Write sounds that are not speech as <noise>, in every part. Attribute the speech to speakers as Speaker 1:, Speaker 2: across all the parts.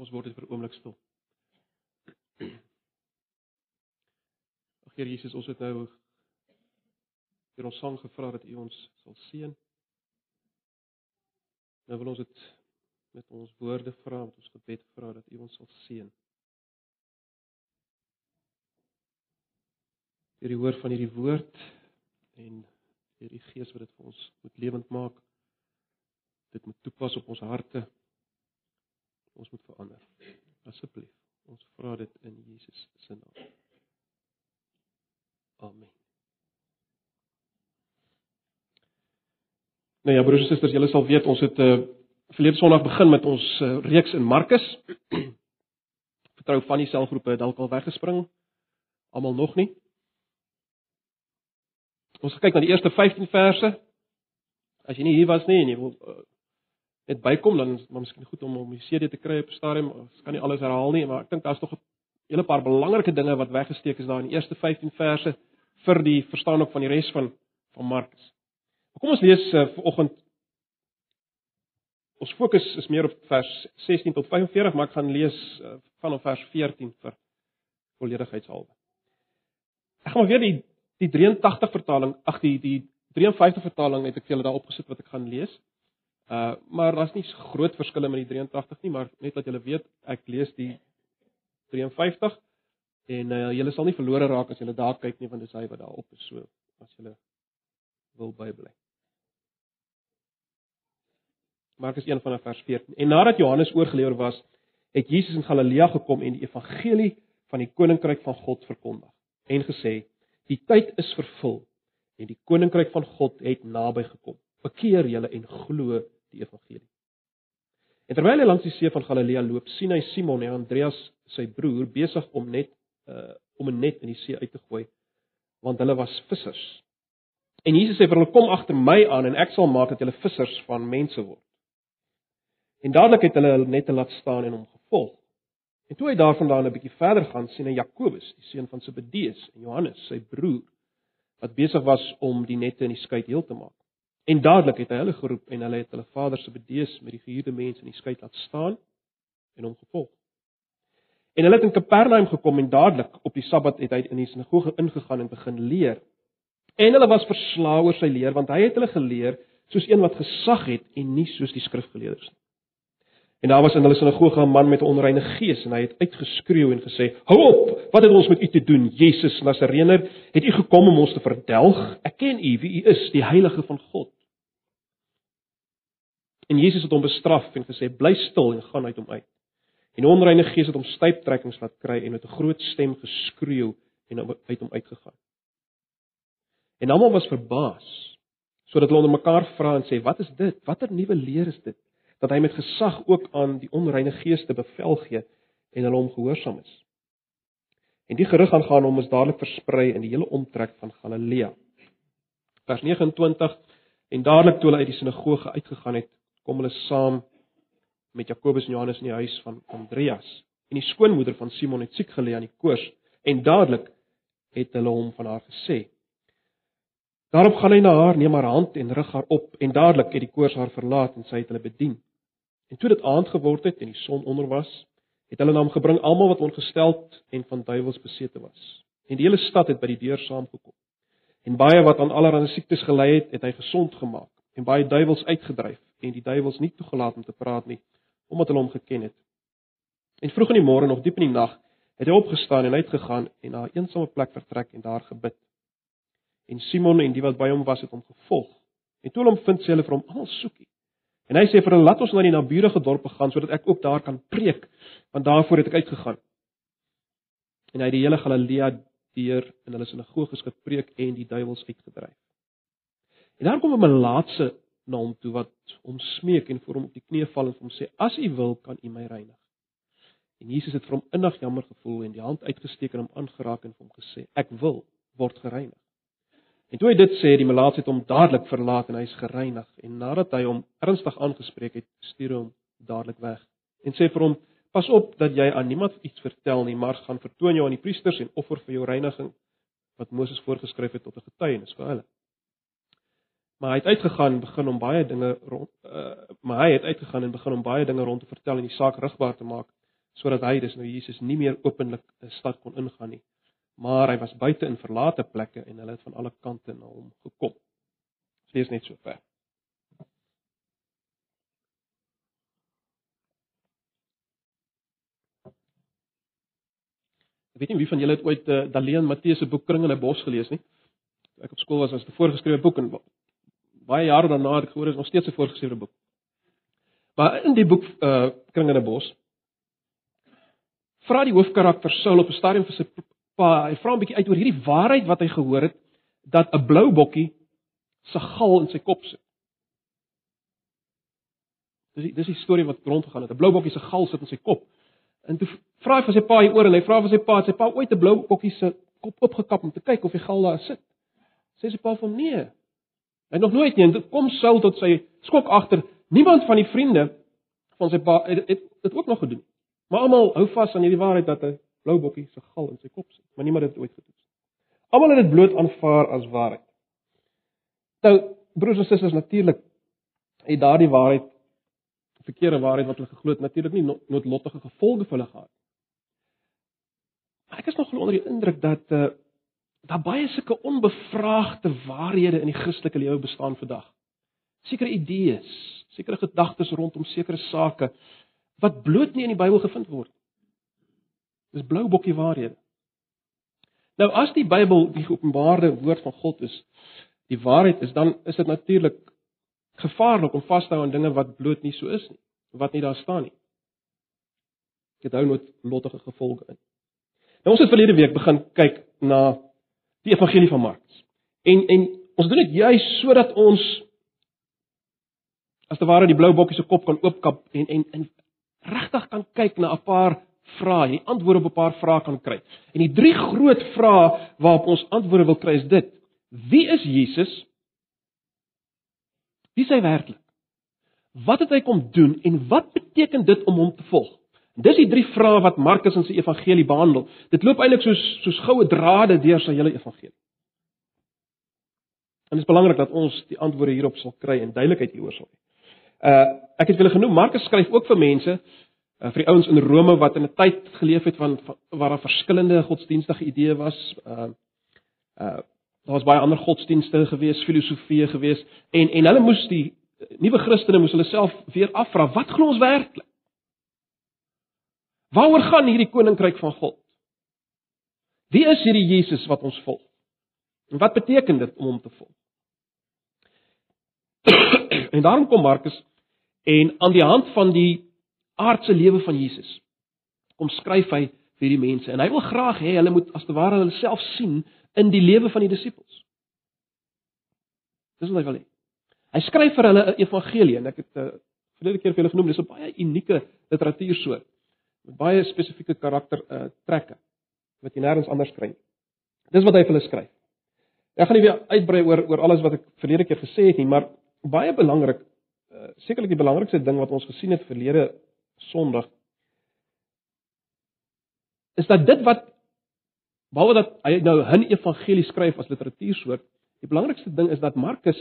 Speaker 1: Kom ons word dit vir 'n oomblik stil. <clears throat> Ag Here Jesus, ons het nou vir ons sang gevra dat U ons sal seën. Nou wil ons dit met ons woorde vra, met ons gebed vra dat U ons sal seën. Deur die hoor van hierdie woord en deur die Gees wat dit vir ons moet lewend maak. Dit moet toepas op ons harte. Ons moet verander. Asseblief. Ons vra dit in Jesus se naam. Amen. Nou ja, broers en susters, julle sal weet ons het 'n uh, eh, verlede Sondag begin met ons uh, reeks in Markus. <clears throat> Vertrou van die selgroepe dalk al weggespring. Almal nog nie. Ons kyk na die eerste 15 verse. As jy nie hier was nie en jy wil uh, net bykom dan is maar miskien goed om om die CD te kry op stadium. Ons kan nie alles herhaal nie, maar ek dink daar's tog 'n hele paar belangrike dinge wat weggesteek is daar in die eerste 15 verse vir die verstaan ook van die res van van Markus. Kom ons lees uh, vanoggend Ons fokus is meer op vers 16 tot 45, maar ek gaan lees uh, vanaf vers 14 vir volledigheidshalwe. Ek gaan weer die die 83 vertaling, ag die die 53 vertaling het ek vir julle daar opgesit wat ek gaan lees. Uh maar daar's nie groot verskille met die 83 nie, maar net dat julle weet, ek lees die 53 en uh julle sal nie verlore raak as julle daar kyk nie want dis hy wat daar op is so as julle wil bybly. Markus 1 vanaf vers 14. En nadat Johannes oorgelewer was, het Jesus in Galilea gekom en die evangelie van die koninkryk van God verkondig en gesê: "Die tyd is vervul en die koninkryk van God het naby gekom. Bekeer julle en glo die evangelie." En terwyl hy langs die see van Galilea loop, sien hy Simon en Andreas, sy broer, besig om net uh om 'n net in die see uit te gooi, want hulle was vissers. En Jesus sê vir hulle: "Kom agter my aan en ek sal maak dat julle vissers van mense word." En dadelik het hulle net te laat staan en hom gevolg. En toe hy daarvandaan 'n bietjie verder gaan, sien hy Jakobus, die seun van Zebedeus, en Johannes, sy broer, wat besig was om die nette in die skei heel te maak. En dadelik het hy hulle geroep en hulle het hulle vader Zebedeus met die gehuurde mense in die skei laat staan en hom gevolg. En hulle het in Kapernaum gekom en dadelik op die Sabbat het hy in die sinagoge ingegaan en begin leer. En hulle was verslae oor sy leer want hy het hulle geleer soos een wat gesag het en nie soos die skrifgeleerdes nie. En daar was in hulle sinagoge 'n man met 'n onreine gees en hy het uitgeskreeu en gesê: "Hou op! Wat het ons met u te doen, Jesus Nasareëner? Het u gekom om ons te verdelg? Ek ken u, wie u is, die heilige van God." En Jesus het hom bestraf en gesê: "Bly stil en gaan uit hom uit." En 'n onreine gees het hom styptrekkings laat kry en met 'n groot stem geskreeu en uit hom uitgegaan. En almal was verbaas sodat hulle onder mekaar vra en sê: "Wat is dit? Watter nuwe leer is dit?" Dat hy met gesag ook aan die onreine geeste bevel gee en hulle hom gehoorsaam is. En die gerug aangaan hom is dadelik versprei in die hele omtrek van Galilea. Vers 29 en dadelik toe hulle uit die sinagoge uitgegaan het, kom hulle saam met Jakobus en Johannes in die huis van Andreas. En die skoonmoeder van Simon het siek gelê aan die koors en dadelik het hulle hom van haar gesê. Daarop gaan hy na haar, neem haar hand en rig haar op en dadelik het die koors haar verlaat en sy het hulle bedien. En toe dit aand geword het en die son onder was, het hulle na hom gebring almal wat ongesteld en van duiwels besete was. En die hele stad het by die deur saamgekom. En baie wat aan allerlei siektes gely het, het hy gesond gemaak en baie duiwels uitgedryf en die duiwels nie toegelaat om te praat nie, omdat hulle hom geken het. En vroeg in die môre nog diep in die nag, het hy opgestaan en uitgegaan en na 'n eensame plek vertrek en daar gebid. En Simon en die wat by hom was, het hom gevolg. En toe hulle hom vind, sê hulle vir hom: "Almal soekie." En hy sê vir hulle laat ons na die naburige dorpe gaan sodat ek ook daar kan preek, want daarvoor het ek uitgegaan. En hy het die hele Galilea deur in hulle sinagoges gepreek en die duiwels uitgedryf. En daar kom 'n melaatse na hom toe wat hom smeek en voor hom op die knieë val en hom sê as u wil kan u my reinig. En Jesus het vir hom innig jammer gevoel en die hand uitgesteek en hom aangeraak en hom gesê ek wil word gereinig. En toe hy dit sê, die melaats het hom dadelik verlaat en hy is gereinig. En nadat hy hom ernstig aangespreek het, stuur hy hom dadelik weg en sê vir hom: "Pas op dat jy aan niemand iets vertel nie, maar gaan vertoon jou aan die priesters en offer vir jou reiniging wat Moses voorgeskryf het tot 'n getuienis vir hulle." Maar hy het uitgegaan en begin om baie dinge rond uh, maar hy het uitgegaan en begin om baie dinge rond te vertel en die saak rigbaar te maak sodat hy dis nou Jesus nie meer openlik 'n stad kon ingaan nie, maar hy was buite in verlate plekke en hulle het van alle kante na hom gekom. Dit lees net so ver. Ek weet nie wie van julle het ooit uh, Daleen Matteus se boek Kring in 'n bos gelees nie. Ek op skool was as 'n voorgeskrewe boek en baie jare daarna het ek gehoor dit is nog steeds 'n voorgeskrewe boek. Maar in die boek uh Kring in 'n bos vra die hoofkarakter Saul op 'n stadium vir sy pa, hy vra 'n bietjie uit oor hierdie waarheid wat hy gehoor het dat 'n blou bokkie se gal in sy kop sit. Dis die, dis die storie wat rondgegaan het. 'n Blou bokkie se gal sit in sy kop. En toe vra hy vir sy pa hier oor en hy vra vir sy pa, het sy pa ooit 'n blou bokkie se kop opgekap om te kyk of die gal daar sit. Sê sy pa vir hom nee. Hy nog nooit nie. En toe kom Saul tot sy skok agter. Niemand van die vriende van sy pa het dit ook nog gedoen. Maar almal hou vas aan hierdie waarheid dat 'n blou bokkie se gal in sy kop sit, maar niemand het dit ooit gedoen nie. Almal het dit bloot aanvaar as waarheid. Nou, broers en susters, natuurlik het daardie waarheid verkeerde waarheid wat hulle geglo het natuurlik nie noodlottige gevolge vir hulle gehad nie. Ek is nog onder die indruk dat uh daar baie sulke onbevraagde waarhede in die Christelike lewe bestaan vandag. Sekere idees, sekere gedagtes rondom sekere sake wat bloot nie in die Bybel gevind word. Dis blou bokkie waarhede. Nou as die Bybel die geopenbaarde woord van God is, die waarheid is, dan is dit natuurlik gevaarlik om vas te hou aan dinge wat bloot nie so is nie, wat nie daar staan nie. Dit hou nooit lottige gevolge in. Nou ons het verlede week begin kyk na die evangelie van Markus. En en ons doen dit juis sodat ons as te ware die blou bokkie se kop kan oopkap en en en regtig kan kyk na 'n paar vrae, die antwoorde op 'n paar vrae kan kry. En die drie groot vrae waarop ons antwoorde wil kry is dit: Wie is Jesus? Wie is hy werklik? Wat het hy kom doen en wat beteken dit om hom te volg? Dis die drie vrae wat Markus in sy evangelie behandel. Dit loop eintlik soos soos goue drade deur sy hele evangelie. En dit is belangrik dat ons die antwoorde hierop sal kry en duidelikheid hieroor sal hê. Uh ek het julle genoem Markus skryf ook vir mense uh, vir die ouens in Rome wat in 'n tyd geleef het van, van waar daar verskillende godsdienstige idees was. Uh uh daar was baie ander godsdienste gewees, filosofieë gewees en en hulle moes die nuwe Christene moes hulle self weer afvra, wat glo ons werklik? Waaroor gaan hierdie koninkryk van God? Wie is hierdie Jesus wat ons volg? En wat beteken dit om hom te volg? <clears throat> en daarom kom Markus En aan die hand van die aardse lewe van Jesus kom skryf hy vir die mense en hy wil graag hê hulle moet as te ware hulle self sien in die lewe van die disippels. Dis wat hy wil hê. Hy skryf vir hulle 'n evangelie en ek het uh, verlede keer vir julle genoem dis 'n baie unieke literatuursoort met baie spesifieke karakter uh, trekke wat jy nêrens anders kry nie. Dis wat hy vir hulle skryf. Ek gaan nie weer uitbrei oor oor alles wat ek verlede keer gesê het nie, maar baie belangrik Eh, sekerlik die belangrikste ding wat ons gesien het verlede Sondag is dat dit wat behalwe dat hy nou 'n evangelie skryf as literatuursoort, die belangrikste ding is dat Markus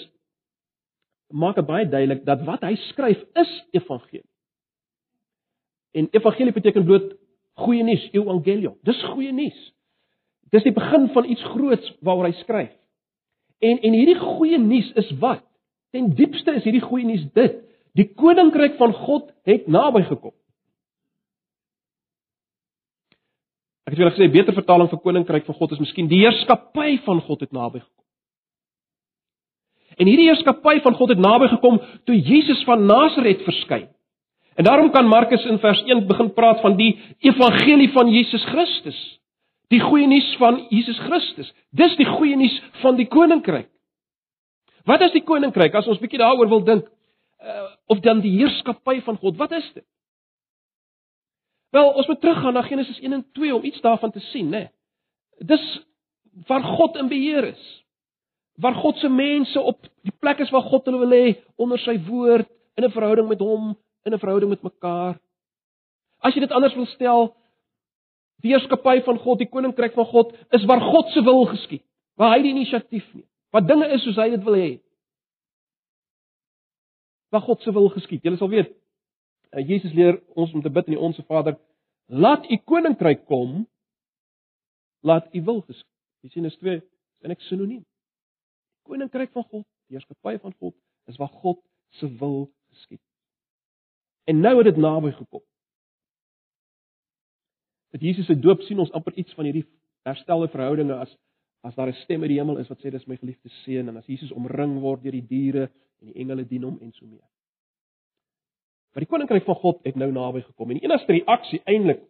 Speaker 1: maak dit baie duidelik dat wat hy skryf is evangelie. En evangelie beteken bloot goeie nuus, evangelium. Dis goeie nuus. Dis die begin van iets groots waaroor hy skryf. En en hierdie goeie nuus is wat? Ten diepste is hierdie goeie nuus dit: die koninkryk van God het naby gekom. Ek het julle gesê beter vertaling vir koninkryk van God is miskien die heerskappy van God het naby gekom. En hierdie heerskappy van God het naby gekom toe Jesus van Nasaret verskyn. En daarom kan Markus in vers 1 begin praat van die evangelie van Jesus Christus. Die goeie nuus van Jesus Christus. Dis die goeie nuus van die koninkryk. Wat is die koninkryk? As ons bietjie daaroor wil dink, uh, of dan die heerskappy van God, wat is dit? Wel, ons moet teruggaan na Genesis 1 en 2 om iets daarvan te sien, né? Dis waar God in beheer is. Waar God se mense op die plek is waar God hulle wil hê onder sy woord in 'n verhouding met hom, in 'n verhouding met mekaar. As jy dit anders wil stel, die heerskappy van God, die koninkryk van God, is waar God se wil geskied, waar hy die inisiatief neem. Wat dinge is soos hy dit wil hê. Wat God se wil geskied. Jy sal weet, uh, Jesus leer ons om te bid in die Onse Vader Laat u koninkryk kom. Laat u wil geskied. Jy sien is twee is eintlik sinoniem. Koninkryk van God, heerskappy van God is waar God se wil geskied. En nou het dit naby gekom. Dat Jesus se doop sien ons amper iets van hierdie herstelde verhoudinge as as daar 'n stem uit die hemel is wat sê dis my geliefde seun en as Jesus omring word deur die diere en die engele dien hom en so mee. Maar die koninkryk van God het nou naby gekom en die enigste reaksie eintlik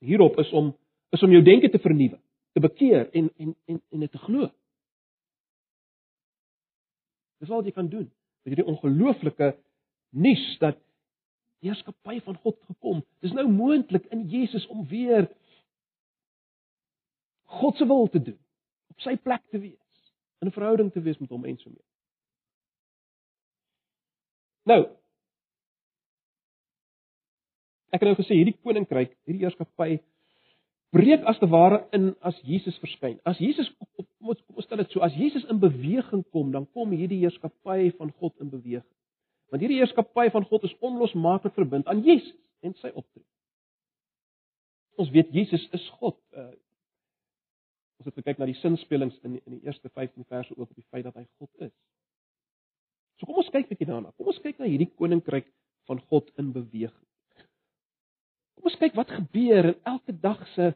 Speaker 1: hierop is om is om jou denke te vernuwe, te bekeer en en en en dit te glo. Dis al wat jy kan doen. Met hierdie ongelooflike nuus dat die heerskappy van God gekom. Dis nou moontlik in Jesus om weer God se wil te doen, op sy plek te wees, in 'n verhouding te wees met hom en so mee. Nou Ek het nou gesê hierdie koninkryk, hierdie heerskappy breek as te ware in as Jesus verskyn. As Jesus kom kom stel dit so, as Jesus in beweging kom, dan kom hierdie heerskappy van God in beweging. Want hierdie heerskappy van God is onlosmaaklik verbind aan Jesus en sy optrede. Ons weet Jesus is God. Uh, ons het gekyk na die sinspelings in in die eerste 15 verse ook op die feit dat hy God is. So kom ons kyk bietjie daarna. Kom ons kyk na hierdie koninkryk van God in beweging. Kom ons kyk wat gebeur in elke dag se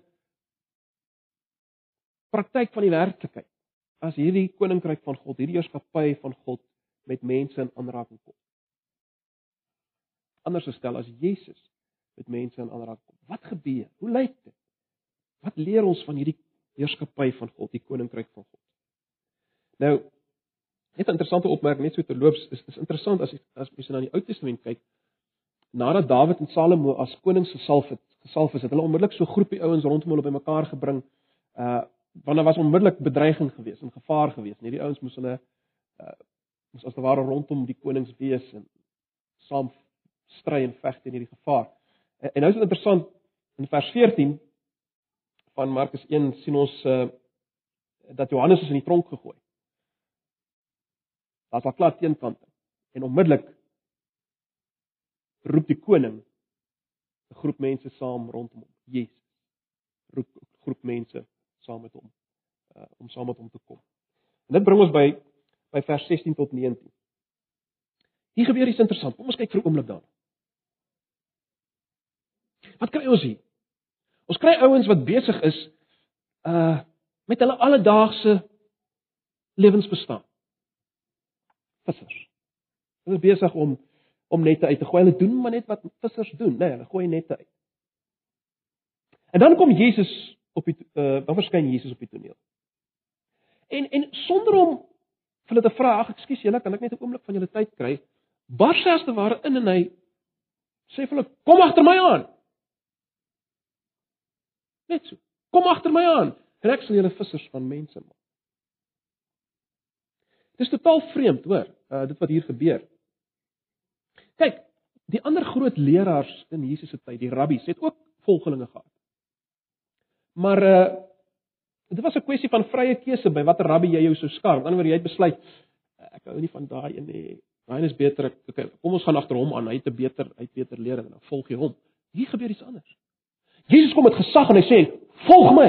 Speaker 1: praktyk van die werklikheid as hierdie koninkryk van God, hierdie heerskappy van God met mense in aanraking kom. Anders gestel as Jesus met mense in aanraking kom. Wat gebeur? Hoe lyk dit? Wat leer ons van hierdie heerskappy van God, die koninkryk van God? Nou, net 'n interessante opmerking net so terloops, is is interessant as as mens na die Ou Testament kyk, nadat Dawid en Salomo as konings gesalf het, gesalf is, het hulle onmiddellik so groepie ouens rondom hulle bymekaar gebring. Uh want daar was onmiddellik bedreiging geweest en gevaar geweest. Hierdie ouens moes hulle uh moes as te ware rondom die konings wees en saam stry en veg teen hierdie gevaar. En, en nou is dit interessant in vers 14 van Markus 1 sien ons uh dat Johannes is in die tronk gegooi. Daar's al klaar teenkante en onmiddellik roep die koning 'n groep mense saam rondom hom. Jesus roep 'n groep mense saam met hom uh, om saam met hom te kom. En dit bring ons by by vers 16 tot 19. Hier gebeur iets interessant. Kom ons kyk vir 'n oomblik daarna. Wat kry ons hier? Ons kry ouens wat besig is uh met hulle alledaagse lewensbestaan. Vissers. Hulle is besig om om nette uit te gooi. Hulle doen maar net wat vissers doen, né? Nee, hulle gooi nette uit. En dan kom Jesus op die uh, dan verskyn Jesus op die toneel. En en sonder om vir hulle te vra, ag ekskuus julle, kan ek net 'n oomblik van julle tyd kry? Bars as te ware in en hy sê vir hulle, kom agter my aan. Net so. Kom agter my aan. En ek sal julle vissers van mense maak. Dis totaal vreemd, hoor, uh, dit wat hier gebeur. Kyk, die ander groot leraars in Jesus se tyd, die rabbies, het ook volgelinge gehad. Maar uh dit was 'n kwessie van vrye keuse by watter rabbi jy jou sou skar. Aan die ander wyse jy het besluit ek hou nie van daai een nie. Daai is beter. Ek okay, kom ons gaan agter hom aan. Hy het 'n beter, hy het beter leer en dan volg jy hom. Hier gebeur iets anders. Jesus kom met gesag en hy sê: "Volg my."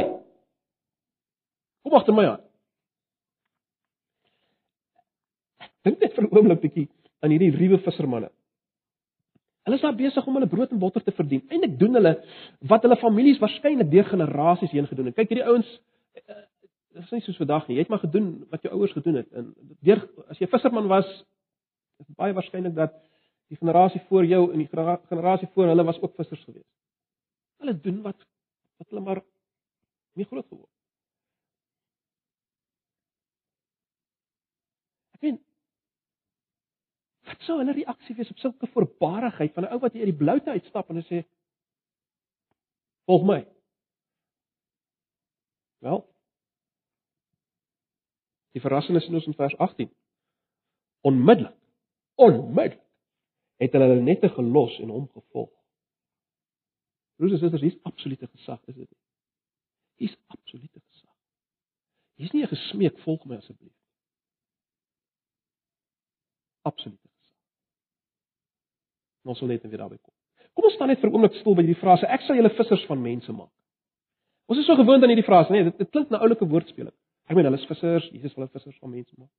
Speaker 1: Kom agter my aan. Dink net vir 'n oomblik bietjie aan hierdie ruwe vissermanne. Hulle is daar besig om hulle brood en botter te verdien. Eindelik doen hulle wat hulle families waarskynlik deur generasies heen gedoen het. Kyk hierdie ouens eh, dit is nie soos vandag nie. Jy het maar gedoen wat jou ouers gedoen het. En deur as jy visserman was, is baie waarskynlik dat die generasie voor jou en die generasie voor hulle was ook vissers geweest. Hulle doen wat wat hulle maar nie groot geword. Ek weet Wat sou hulle reaksie wees op sulke voorbarigheid van 'n ou wat hier uit die bloute uitstap en hy sê: "Volg my." Wel. Die verrassing is in ons in vers 18. Onmiddellik, onmiddellik het hulle hulle nette gelos en hom gevolg. Broers en susters, hier's absolute gesag, is dit nie? Hier's absolute gesag. Hier's nie 'n gesmeek volg my asseblief. Absolute Ons sal net weer daarby kom. Kom ons staan net vir 'n oomblik stil by hierdie frase: Ek sal julle vissers van mense maak. Ons is so gewoond aan hierdie frase, nee, dit, dit klink nou oulike woordspeling. Ek meen, hulle is vissers, Jesus wil hulle vissers van mense maak.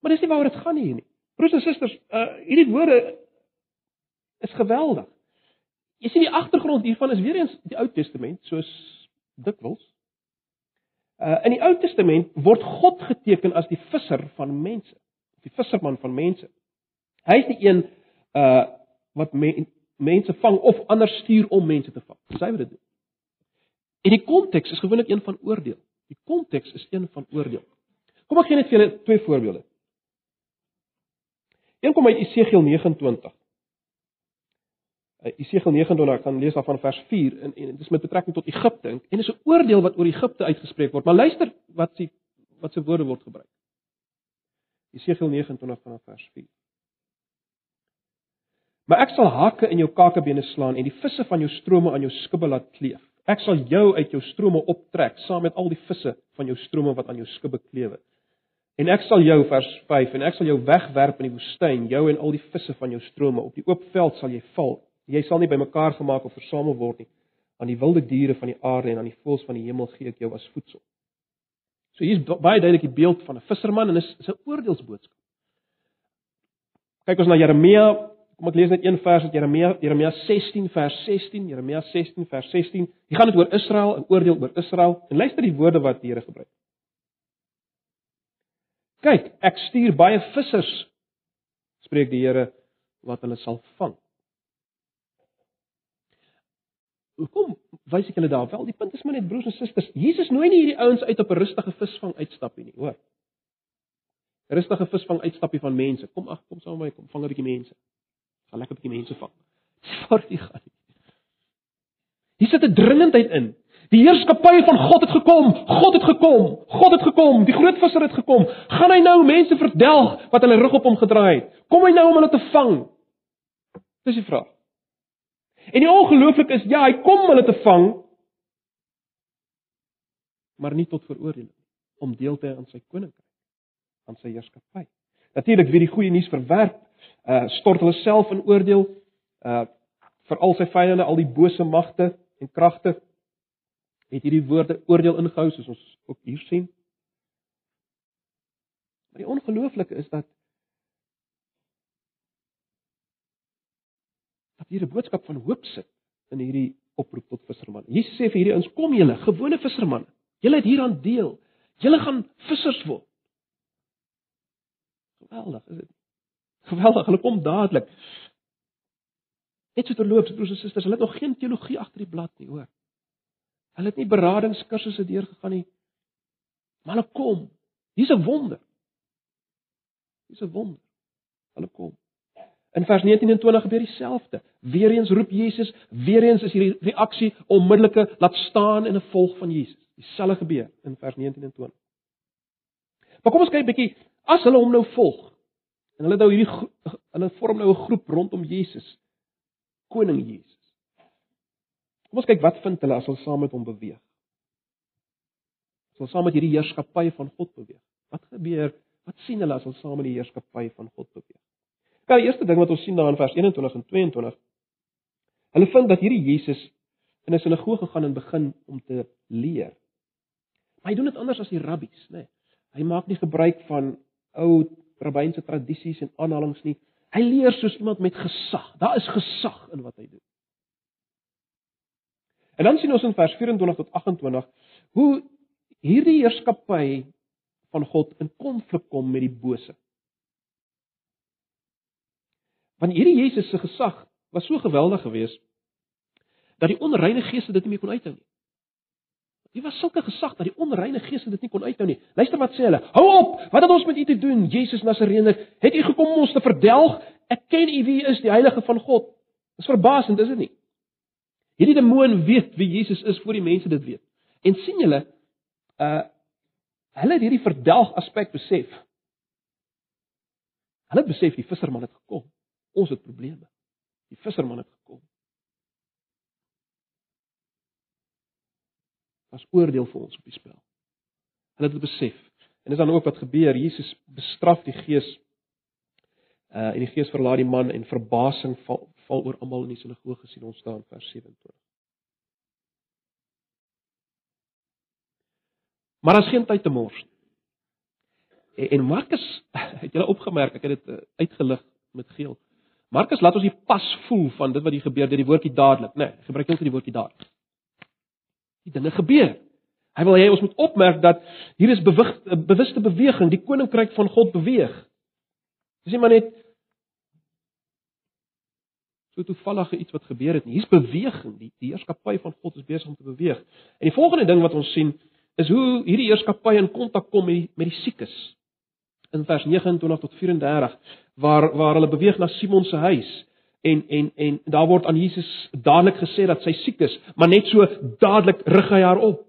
Speaker 1: Maar dis nie waaroor dit gaan hier nie. Broers en susters, uh hierdie woorde is geweldig. Jy sien die agtergrond hiervan is weer eens die Ou Testament, soos dikwels. Uh in die Ou Testament word God geteken as die visser van mense, die visserman van mense. Hy is die een uh wat me, mense vang of ander stuur om mense te vang. Dis hy wat dit doen. En die konteks is gewoonlik een van oordeel. Die konteks is een van oordeel. Kom ek gee net vir julle twee voorbeelde. Een kom uit Esegiel 29. Esegiel 29 kan lees af van vers 4 en en dit is met betrekking tot Egipte en, en is 'n oordeel wat oor Egipte uitgespreek word. Maar luister wat sy wat se woorde word gebruik. Esegiel 29 vanaf vers 4. Maar ek sal hake in jou kakebene slaan en die visse van jou strome aan jou skubbe laat kleef. Ek sal jou uit jou strome optrek saam met al die visse van jou strome wat aan jou skubbe klewe. En ek sal jou vers 5 en ek sal jou wegwerp in die woestyn, jou en al die visse van jou strome. Op die oop veld sal jy val Jy sal nie bymekaar gemaak of versamel word nie. Aan die wilde diere van die aarde en aan die voëls van die hemel gee ek jou as voedsel. So hier is baie duidelik die beeld van 'n visserman en is 'n oordeelsboodskap. Kyk ons na Jeremia, kom ek lees net een vers uit Jeremia, Jeremia 16 vers 16, Jeremia 16 vers 16. Hier gaan dit oor Israel, 'n oordeel oor Israel. En luister die woorde wat die Here gebruik. Kyk, ek stuur baie vissers, spreek die Here, wat hulle sal vang. Hoekom wys ek julle daar? Wel, die punt is maar net broers en susters, Jesus nooi nie hierdie ouens uit op 'n rustige visvang uitstappie nie, hoor. Rustige visvang uitstappie van mense. Kom ag, kom saam met my, kom vang 'n bietjie mense. Gaan lekker 'n bietjie mense vang. <laughs> Sorry, gaan nie. Hier sit 'n dringendheid in. Die heerskappy van God het gekom. God het gekom. God het gekom. Die groot visser het gekom. Gaan hy nou mense verdelg wat hulle rug op hom gedraai het? Kom hy nou om hulle te vang? Dis die vraag. En die ongelooflik is, ja, hy kom hulle te vang, maar nie tot veroordeling om deel te hê aan sy koninkryk, aan sy heerskappy. Natuurlik wie die goeie nuus verwerp, uh stort hulle self in oordeel, uh vir al sy vyande, al die bose magte en kragte het hierdie woorde oordeel ingehou soos ons ook hier sien. Maar die ongelooflike is dat dat hier 'n boodskap van hoop sit in hierdie oproep tot visserman. Jesus sê vir hierdie ouens: "Kom julle, gewone vissermanne. Julle het hieraan deel. Julle gaan vissers word." Geweldig, is dit? Geweldig, hulle kom dadelik. Net so terloops, broers en susters, hulle het nog geen teologie agter die blad nie, hoor. Hulle het nie beradingskursusse deurgegaan nie. Maar hulle kom. Hier's 'n wonder. Hier's 'n wonder. Hulle kom. In vers 19 en 20 gebeur dieselfde. Weereens roep Jesus, weereens is hierdie reaksie onmiddellike laat staan en 'n volg van Jesus. Dieselfde gebeur in vers 19 en 20. Maar kom ons kyk 'n bietjie as hulle hom nou volg. En hulle nou hierdie hulle vorm nou 'n groep rondom Jesus. Koning Jesus. Kom ons kyk wat vind hulle as hulle saam met hom beweeg. As hulle saam met hierdie heerskappy van God beweeg. Wat gebeur? Wat sien hulle as hulle saam met die heerskappy van God beweeg? Kyk, die eerste ding wat ons sien daar in vers 21 en 22. Hulle vind dat hierdie Jesus in 'n sinagoge gaan en begin om te leer. Maar hy doen dit anders as die rabbies, nê. Nee. Hy maak nie gebruik van ou rabbynse tradisies en aanhalinge nie. Hy leer soos iemand met gesag. Daar is gesag in wat hy doen. En dan sien ons in vers 24 tot 28 hoe hierdie heerskappy van God in konflik kom met die bose. Want hierdie Jesus se gesag was so geweldig geweest dat die onreine geeste dit nie meer kon uithou nie. Dit was sulke gesag dat die onreine geeste dit nie kon uithou nie. Luister wat sê hulle: "Hou op! Wat het ons met u te doen, Jesus Nasareëner? Het u gekom om ons te verdelg? Ek ken u wie is, die heilige van God." Dis verbasend, is dit nie? Hierdie demoon weet wie Jesus is voor die mense dit weet. En sien julle, uh hulle het hierdie verdelg aspek besef. Hulle besef die visserman het gekom. Ons het probleme. Die visserman het gekom. Was oordeel vir ons op die spel. Hulle het dit besef. En dis dan ook wat gebeur. Jesus bestraf die gees uh en die gees verlaat die man en verbasing val val oor almal in die sinagoge sien ons staan vers 27. Maar daar's geen tyd te mors nie. En Markus <laughs> het julle opgemerk, ek het dit eh, uitgelig met geel. Markus laat ons die pas voel van dit wat hier gebeur deur die woordjie dadelik, né? Nee, gebruik net die woordjie dadelik. Die dinge gebeur. Hy wil hê ons moet opmerk dat hier is bewig, bewuste beweging, die koninkryk van God beweeg. Dis nie maar net so toevallige iets wat gebeur het nie. Hier's beweging. Die, die heerskappy van God is besig om te beweeg. En die volgende ding wat ons sien is hoe hierdie heerskappy in kontak kom met die, met die siekes. In vers 29 tot 34 waar waar hulle beweeg na Simon se huis en en en daar word aan Jesus dadelik gesê dat sy siek is, maar net so dadelik rig hy haar op.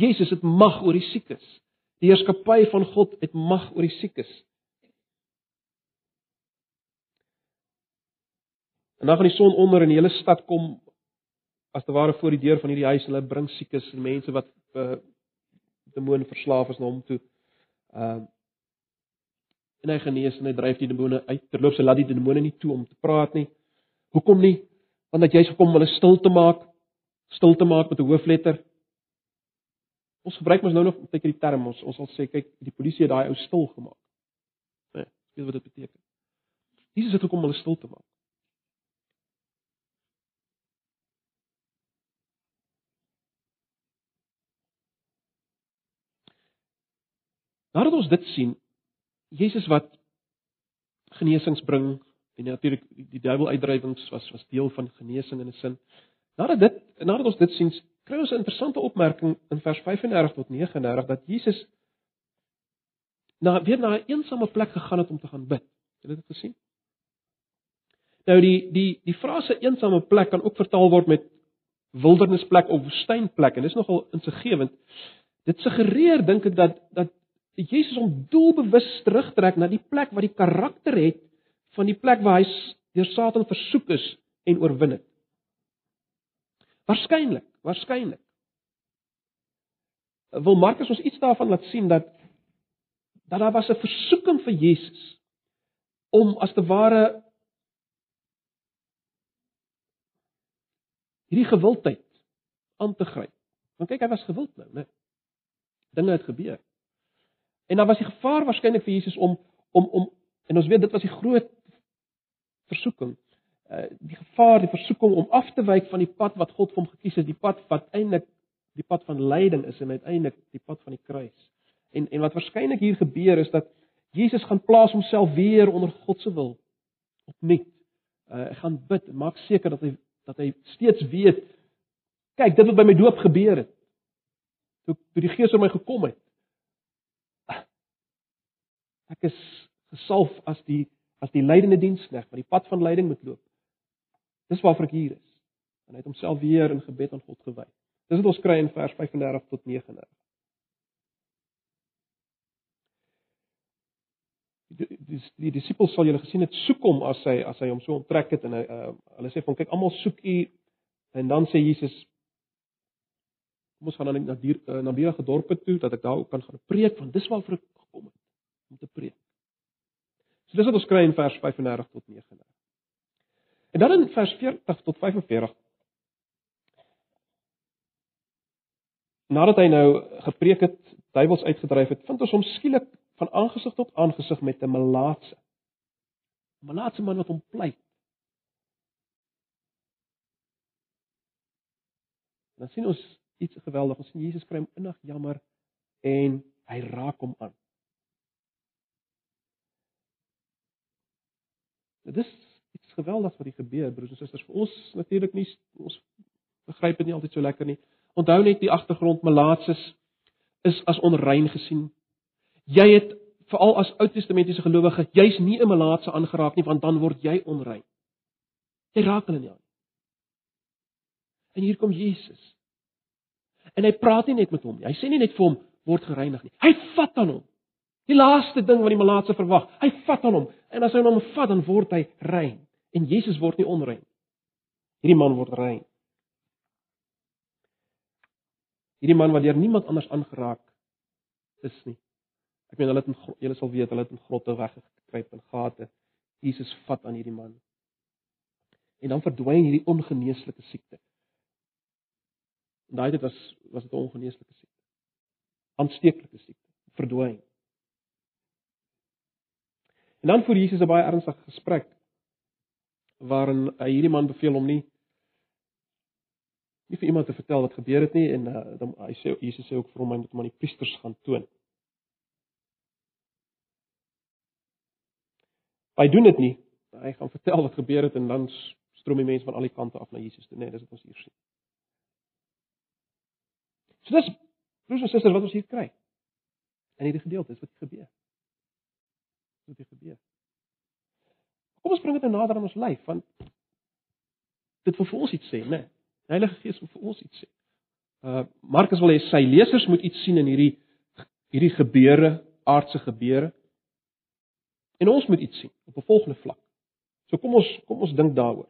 Speaker 1: Jesus het mag oor die siekes. Die heerskappy van God het mag oor die siekes. En dan gaan die son onder en die hele stad kom as te ware voor die deur van hierdie huis en hulle bring siekes en mense wat uh, demoon verslaaf is na hom toe. Uh, en hy genees en hy dryf die demone uit. Terloops, hy laat die demone nie toe om te praat nie. Hoekom nie? Want dat jy's gekom om hulle stil te maak, stil te maak met 'n hoofletter. Ons gebruik mos nou nog baie keer die term ons ons sal sê kyk die polisie het daai ou stil gemaak. Nee, weet wat dit beteken. Jesus het gekom om hulle stil te maak. Nadat ons dit sien, Jesus wat genesings bring en natuurlik die duiwel uitdrywings was was deel van genesing in 'n sin. Nadat dit nadat ons dit sien, kry ons 'n interessante opmerking in vers 35 tot 39 dat Jesus na weer na 'n eensame plek gegaan het om te gaan bid. Het jy dit gesien? Nou die die die frase eensame plek kan ook vertaal word met wildernisplek of woestynplek en dis nogal insiggewend. Dit suggereer dink ek dat dat Jesus hom doelbewus terugtrek na die plek waar die karakter het van die plek waar hy deur Satan versoek is en oorwin het. Waarskynlik, waarskynlik. Wil Markus ons iets daarvan laat sien dat dat daar was 'n versoeking vir Jesus om as te ware hierdie gewildheid aan te gryp. Want kyk, hy was gewild nou, né? Dinge het gebeur. En dan was die gevaar waarskynlik vir Jesus om om om en ons weet dit was die groot versoeking. Uh die gevaar, die versoeking om af te wyk van die pad wat God vir hom gekies het, die pad wat eintlik die pad van lyding is en uiteindelik die pad van die kruis. En en wat waarskynlik hier gebeur is dat Jesus gaan plaas homself weer onder God se wil opnuut. Uh hy gaan bid maak seker dat hy dat hy steeds weet kyk dit wat by my doop gebeur het. Toe toe die Gees oor my gekom het, Ek is gesalf as die as die leidende diensknegt wat die pad van leiding moet loop. Dis waarvoor ek hier is. En hy het homself weer in gebed aan God gewy. Dis wat ons kry in vers 35 tot 39. Die die, die disippels sal julle gesien het soek hom as hy as hy hom so onttrek het en hy uh, hulle sê van kyk almal soek u en dan sê Jesus kom ons gaan dan na die uh, na die dorpe toe dat ek daar ook kan gaan preek want dis waarvoor ek gekom het om te preek. So dis wat ons kry in vers 35 tot 39. En dan in vers 40 tot 45 Nadat hy nou gepreek het, duiwels uitgedryf het, vind ons hom skielik van aangesig tot aangesig met 'n melaatse. 'n Melaatse man wat hom pleit. Dan sien ons iets geweldig. Ons sien Jesus kry hom innig jammer en hy raak hom aan. Dit is iets geweldigs wat hier gebeur, broers en susters. Vir ons natuurlik nie ons begryp dit nie altyd so lekker nie. Onthou net die agtergrond Malaatses is as onrein gesien. Jy het veral as Ou Testamentiese gelowige, jy's nie 'n Malaatse aangeraak nie want dan word jy onrein. Jy raak hulle nie aan. En hier kom Jesus. En hy praat nie net met hom nie. Hy sê nie net vir hom word gereinig nie. Hy vat aan hom. Die laaste ding wat die malaatse verwag, hy vat aan hom en as hy hom vat dan word hy rein en Jesus word nie onrein. Hierdie man word rein. Hierdie man wat deur niemand anders aangeraak is nie. Ek meen hulle het in julle sal weet, hulle het in grotte weggekruip en gate. Jesus vat aan hierdie man. En dan verdwyn hierdie ongeneeslike siekte. En daai dit was was dit 'n ongeneeslike siekte. Aansteeklike siekte. Verdwyn. En dan voer Jesus 'n baie ernstige gesprek waarin hy hierdie man beveel om nie nie vir iemand te vertel wat gebeur het nie en uh, dan hy sê Jesus sê ook vir hom hy moet hom aan die priesters gaan toon. Hy doen dit nie. Hy gaan vertel wat gebeur het en dan stroom die mense van al die kante af na Jesus toe, nee, dis wat ons hier sien. So dis broers en susters wat ons hier kry. In hierdie gedeelte is wat gebeur. Wat het gebeur? Kom ons bring dit nou nader aan ons lyf want dit wil vir ons iets sê, né? Nee. Die Heilige Gees wil vir ons iets sê. Uh Markus wil hê sy lesers moet iets sien in hierdie hierdie gebeure, aardse gebeure. En ons moet iets sien op 'n volgende vlak. So kom ons kom ons dink daaroor.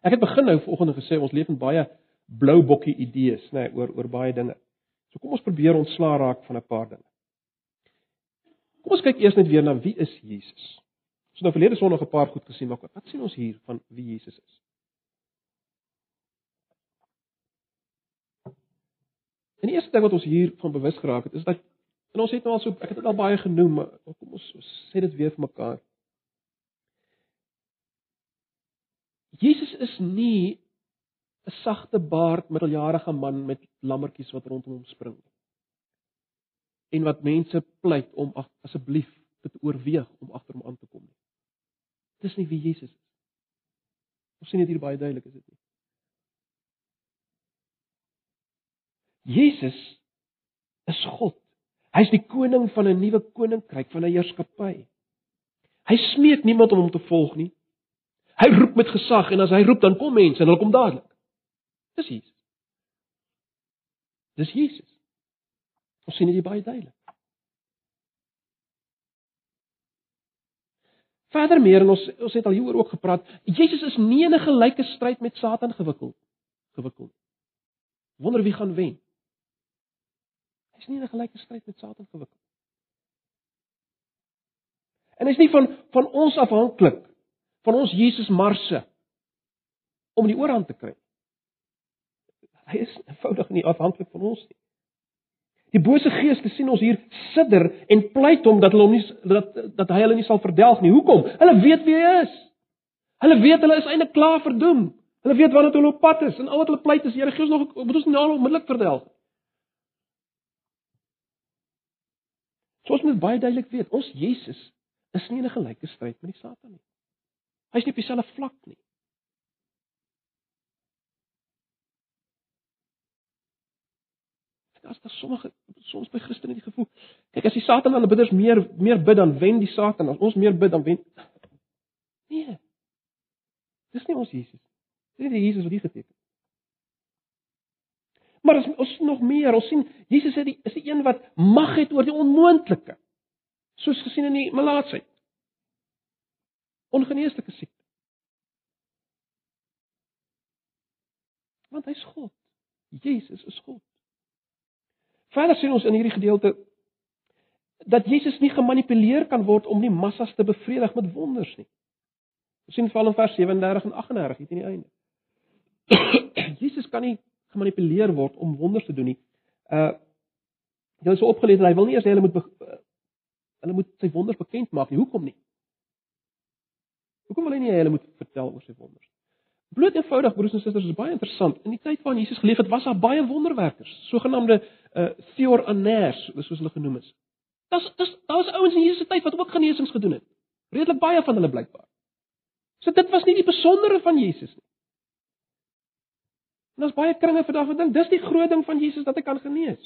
Speaker 1: Ek het begin nou vanoggend gesê ons leef in baie blou bokkie idees, nê, nee, oor oor baie dinge. So kom ons probeer ontslaa raak van 'n paar dinge. Kom ons kyk eers net weer na wie is Jesus? Ons het nou verlede Sondag 'n paar goed gesien, maar wat sien ons hier van wie Jesus is? En die eerste ding wat ons hier van bewus geraak het, is dat en ons het nou al so ek het dit al baie genoem, maar kom ons sê dit weer vir mekaar. Jesus is nie 'n sagte baard middeljarige man met lammetjies wat rondom hom spring nie. En wat mense pleit om asseblief te oorweeg om agter hom aan te kom nie. Dis nie wie Jesus is. Ons sien dit hier baie duidelik is dit nie. Jesus is God. Hy's die koning van 'n nuwe koninkryk, van 'n heerskappy. Hy smeek niemand om hom te volg nie. Hy roep met gesag en as hy roep dan kom mense en hulle kom dadelik. Dis Jesus. Dis Jesus. Ons sien dit baie duidelik. Verder meer en ons ons het al hieroor ook gepraat. Jesus is nie in 'n gelyke stryd met Satan gewikkeld gewikkeld. Wonder wie gaan wen? Hy's nie in 'n gelyke stryd met Satan gewikkeld. En hy's nie van van ons afhanklik van ons Jesus marse om die oorhand te kry. Hy is eenvoudig nie afhanklik van ons nie. Die bose geeste sien ons hier sidder en pleit hom dat hulle hom nie dat dat hy hulle nie sal verdelg nie. Hoekom? Hulle weet wie hy is. Hulle weet hulle is eintlik klaar verdoem. Hulle weet wat hulle op pad is en al wat hulle pleit is Here gee ons nog moet ons nou onmiddellik verdelg. Soos mens baie duidelik weet, ons Jesus is nie in 'n gelyke stryd met die Satan nie. Hy's nie op dieselfde vlak nie. As daar sommige soms by Christene die gevoel kyk as die Satan aan die bidders meer meer bid dan wen die Satan. As ons meer bid dan wen nee. Dis nie ons Jesus. Dis nie die Jesus wat hier geteken maar as ons nog meer ons sien Jesus is die is die een wat mag het oor die onmoontlike. Soos gesien in die malaatsheid. Ongeneeslike siekte. Want hy's God. Jesus is God Verder sien ons in hierdie gedeelte dat Jesus nie gemanipuleer kan word om die massas te bevredig met wonders nie. Ons sien veral in vers 37 en 38 hier teen die einde. <coughs> Jesus kan nie gemanipuleer word om wonders te doen nie. Uh jy is so opgeleer dat hy wil nie eers hê hulle moet uh, hulle moet sy wonders bekend maak nie. Hoekom nie? Hoekom wil hy nie hulle moet vertel oor sy wonders? Bloot eenvoudig broers en susters, is baie interessant. In die tyd waarin Jesus geleef het, was daar baie wonderwerkers, sogenaamde uh theoraners, soos hulle genoem is. Daar's daar's daar's ouens in Jesus se tyd wat ook genesings gedoen het. Redelik baie van hulle blykbaar. So dit was nie die besondere van Jesus nie. En daar's baie kringe vandag wat dink dis die groot ding van Jesus dat hy kan genees.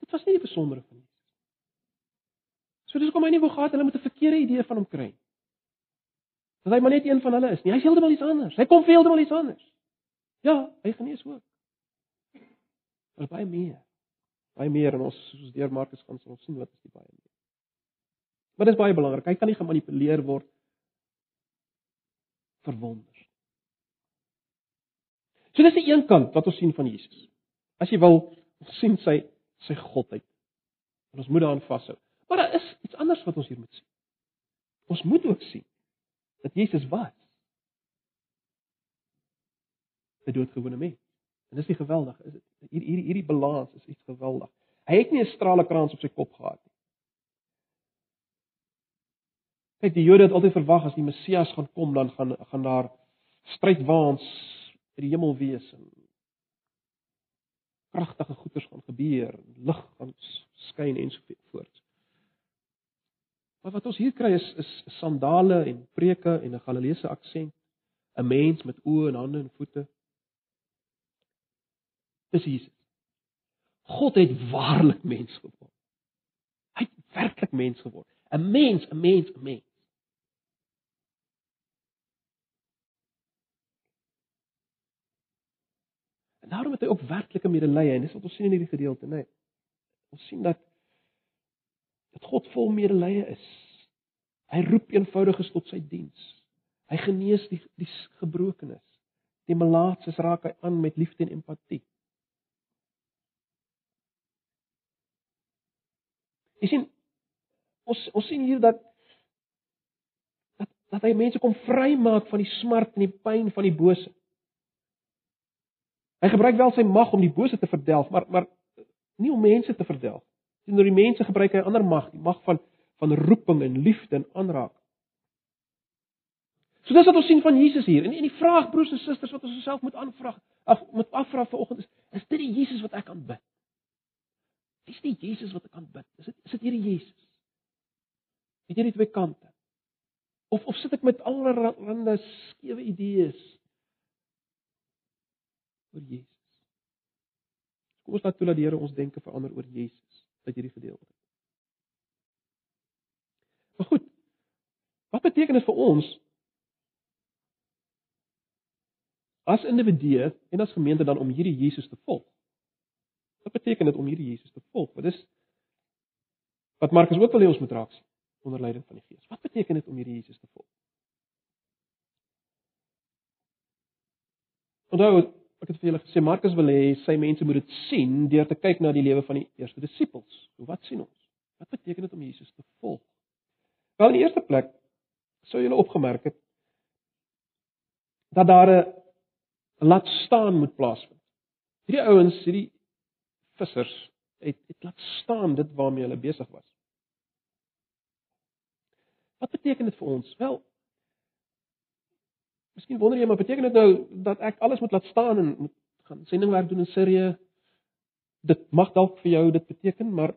Speaker 1: Dit was nie die besondere van Jesus. So dis kom hy nie wou gehad hulle met 'n verkeerde idee van hom kry dat hy maar net een van hulle is nie. Hy's heeltemal iets anders. Hy kom heeltemal iets anders. Ja, hy genees ook. Maar baie meer. Baie meer en ons soos deur Markus gaan ons sien wat is die baie meer. Maar dit is baie belangrik. Hy kan nie gemanipuleer word verwonder. So dis die een kant wat ons sien van Jesus. As jy wil sien sy sy godheid. En ons moet daaraan vashou. Maar daar is iets anders wat ons hier moet sien. Ons moet ook sien dat Jesus was 'n doodgewone mens. En dis nie geweldig is dit? Hier hier hierdie balans is iets geweldig. Hy het nie 'n stralekrans op sy kop gehad nie. Kyk, die Jode het altyd verwag as die Messias gaan kom, dan gaan gaan daar strydwaans in die hemel wees en kragtige goeders gaan gebeur, lig gaan skyn en so voort. Maar wat ons hier kry is is sandale en preke en 'n Galileese aksent, 'n mens met oë en hande en voete. Dis Jesus. God het waarlik mens geword. Hy het werklik mens geword. 'n Mens, 'n mens, 'n mens. En daarom het hy ook werklike medelee en dis wat ons sien in hierdie gedeelte, né? Nee. Ons sien dat dat God vol medelee is. Hy roep eenvoudiges tot sy diens. Hy genees die die gebrokenes. Die melaatses raak hy aan met liefde en empatie. Jy sien ons sien hier dat dat dat hy mense kom vrymaak van die smart en die pyn van die bose. Hy gebruik wel sy mag om die bose te verdelg, maar maar nie om mense te verdelg. Teenoor die mense gebruik hy ander mag, die mag van van roeping en liefde en aanraking. So dis wat ons sien van Jesus hier. En en die vraag broers en susters wat ons osself moet aanvra, of moet afvra vanoggend is, is dit die Jesus wat ek aanbid? Dis die Jesus wat ek aanbid. Is dit is dit hierdie Jesus? Het jy net twee kante? Of of sit ek met allerlei skewe idees oor Jesus. Kom ons laat toe dat die Here ons denke verander oor Jesus uit hierdie gedeelte. Maar goed. Wat beteken dit vir ons as individue en as gemeente dan om hierdie Jesus te volg? Wat beteken dit om hierdie Jesus te volg? Wat is wat Markus ook wil hê ons moet raak onder leiding van die Gees. Wat beteken dit om hierdie Jesus te volg? Onthou, ek het vir julle gesê Markus wil hê sy mense moet dit sien deur te kyk na die lewe van die eerste disippels. Wat sien ons? Wat beteken dit om Jesus te volg? Wel in die eerste plek sou julle opgemerk het dat daar 'n laat staan moet plaasvind. Hierdie ouens, hierdie vissers het het laat staan dit waarmee hulle besig was. Wat beteken dit vir ons? Wel, Miskien wonder jy maar beteken dit nou dat ek alles moet laat staan en moet gaan sendingwerk doen in Sirië? Dit mag dalk vir jou dit beteken, maar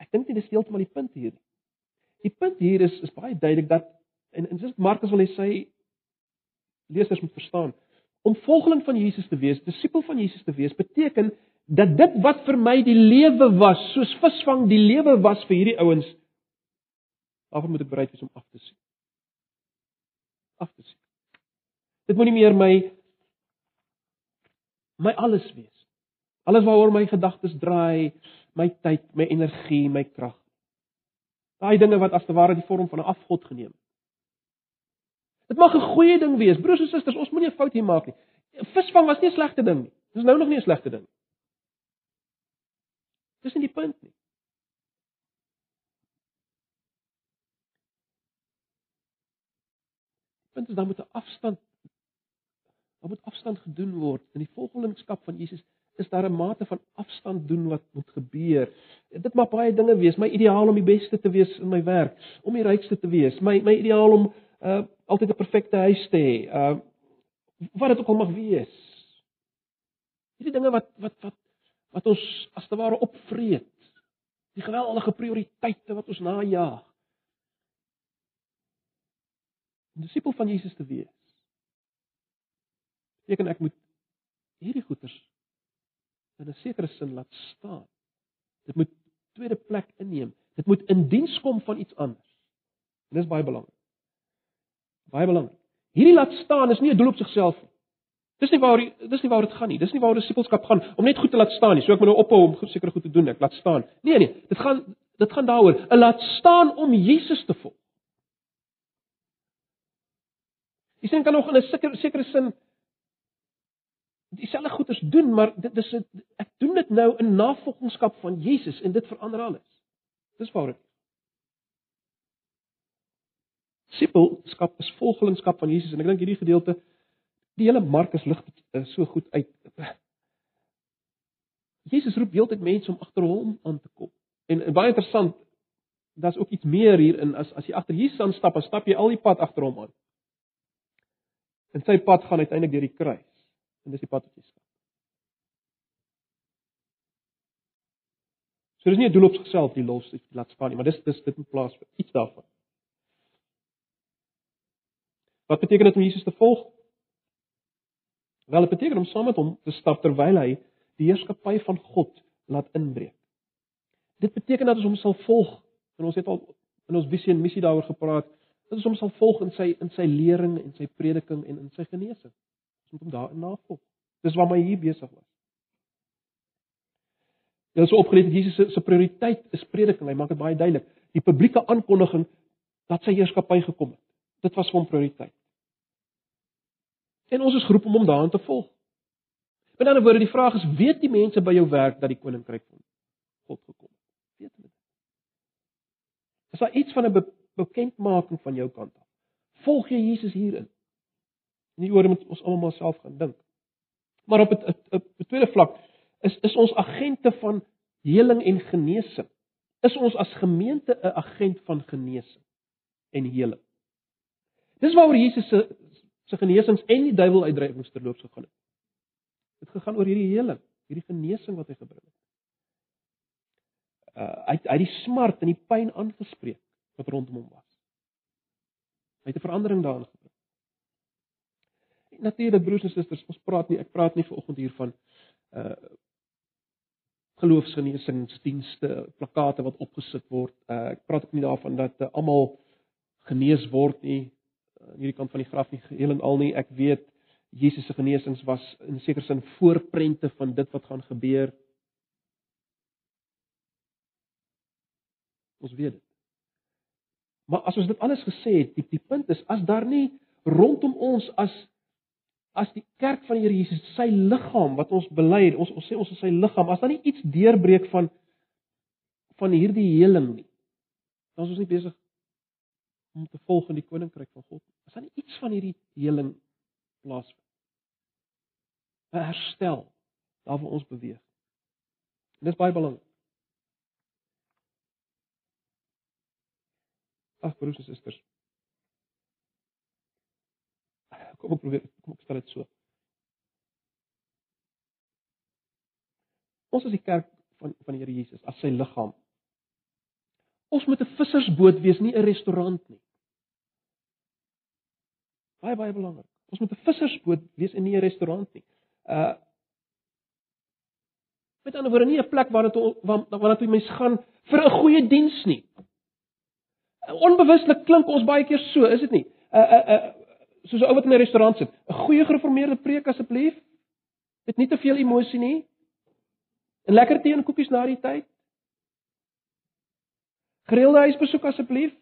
Speaker 1: ek dink nie dis heeltemal die punt hier nie. Die punt hier is is baie duidelik dat en en dis Markus wil hy sê lesers moet verstaan. Om volgeling van Jesus te wees, disipel van Jesus te wees, beteken dat dit wat vir my die lewe was, soos visvang die lewe was vir hierdie ouens, daarvoor moet ek bereid wees om af te sien af te sien. Dit moenie meer my my alles wees. Alles waaroor my gedagtes draai, my tyd, my energie, my krag. Daai dinge wat as te ware die vorm van 'n afgod geneem het. Dit mag 'n goeie ding wees. Broers en susters, ons moenie 'n fout hier maak nie. Visvang was nie 'n slegte ding nie. Dis nou nog nie 'n slegte ding nie. Dis nie die punt nie. Punt is dan moet 'n afstand daar moet afstand gedoen word. In die volgelingskap van Jesus is daar 'n mate van afstand doen wat moet gebeur. Dit mag baie dinge wees. My ideaal om die beste te wees in my werk, om die rykste te wees. My my ideaal om uh altyd 'n perfekte huis te hê. Uh wat dit ook al mag wees. Hierdie dinge wat wat wat wat ons as te ware opvreet. Die geweldige prioriteite wat ons najag. 'n disipel van Jesus te wees. Beteken ek moet hierdie goeders in 'n sekere sin laat staan. Dit moet tweede plek inneem. Dit moet in diens kom van iets anders. En dis baie belangrik. Baie belangrik. Hierdie laat staan is nie 'n doel op sigself nie. Dis nie waar dis nie waar dit gaan nie. Dis nie waar disipelskap gaan om net goed te laat staan nie. So ek moet nou ophou om sekere goed te doen. Ek laat staan. Nee nee, dit gaan dit gaan daaroor. 'n Laat staan om Jesus te volg. Die sin kan nog in 'n sekere sekere sin dieselfde goeders doen, maar dit is ek doen dit nou in navolgingskap van Jesus en dit verander alles. Dis waaroor dit Disipelskap is volgelingskap van Jesus en ek dink hierdie gedeelte die hele Markus lig dit so goed uit. Jesus roep heeltyd mense om agter hom aan te kom. En, en baie interessant, daar's ook iets meer hierin as as jy agter Jesus aan stap, dan stap jy al die pad agter hom aan. En sy pad gaan uiteindelik deur die kruis. En dis die pad wat jy stap. So dis nie 'n doel op sigself die los laat staan nie, maar dis dis dit in plaas vir iets daarvan. Wat beteken dit om Jesus te volg? Wel, dit beteken om saam met hom te stap terwyl hy die heerskappy van God laat inbreek. Dit beteken dat ons hom sal volg. En ons het al in ons visie en missie daaroor gepraat. Dat ons hom sal volg in sy in sy lering en sy prediking en in sy genesing. Ons moet hom daarin navolg. Dis waar my hier besig was. Dit is opgeleer dat Jesus se se prioriteit is prediking. Hy maak dit baie duidelik. Die publieke aankondiging dat sy heerskappy gekom het. Dit was vir hom prioriteit. En ons is geroep om hom daarin te volg. Met ander woorde, die vraag is: weet die mense by jou werk dat die koninkryk van God gekom het? Weet hulle dit? Is daar iets van 'n bekendmaking van jou kant af? Volg jy Jesus hierin? Nie oor moet ons almal self gaan dink. Maar op 'n tweede vlak is is ons agente van heling en genesing. Is ons as gemeente 'n agent van genesing en heling? Dis waaroor Jesus se se genesings en die duiwel uitdrywings terloops gegaan het. Dit gegaan oor hierdie heling, hierdie genesing wat hy gebring het. Uh hy hy die smart en die pyn aangespreek wat rondom hom was. Hy het 'n verandering daarin gebring. Natuurlik broers en susters, ons praat nie ek praat nie vanoggend hier van uh geloofsgenesingsdienste, plakate wat opgesit word. Uh ek praat ook nie daarvan dat uh, almal genees word nie aan hierdie kant van die graf nie geheel en al nie. Ek weet Jesus se genesings was in sekere sin voorprente van dit wat gaan gebeur. Ons weet dit. Maar as ons dit alles gesê het, die, die punt is as daar nie rondom ons as as die kerk van die Here Jesus, sy liggaam wat ons bely, ons ons sê ons is sy liggaam, as daar nie iets deurbreek van van hierdie heling nie. Dan is ons nie besig om te volg in die koninkryk van God. As dan iets van hierdie heling plaasvind. 'n Herstel daar waar ons beweeg. En dis baie belangrik. Ag broers en susters. Kom ek probeer kom ek stel dit so. Ons is die kerk van van die Here Jesus as sy liggaam Ons moet 'n vissersboot wees, nie 'n restaurant nie. Baie baie belangrik. Ons moet 'n vissersboot wees en nie 'n restaurant nie. Uh Met ander woorde, nie 'n plek waar dit waar dit mense gaan vir 'n goeie diens nie. Onbewuslik klink ons baie keer so, is dit nie? Uh uh uh soos 'n ou wat in 'n restaurant sit. 'n Goeie gereformeerde preek asseblief. Dit nie te veel emosie nie. 'n Lekker tee en koekies na die tyd. Gereelde huisbesoek asseblief.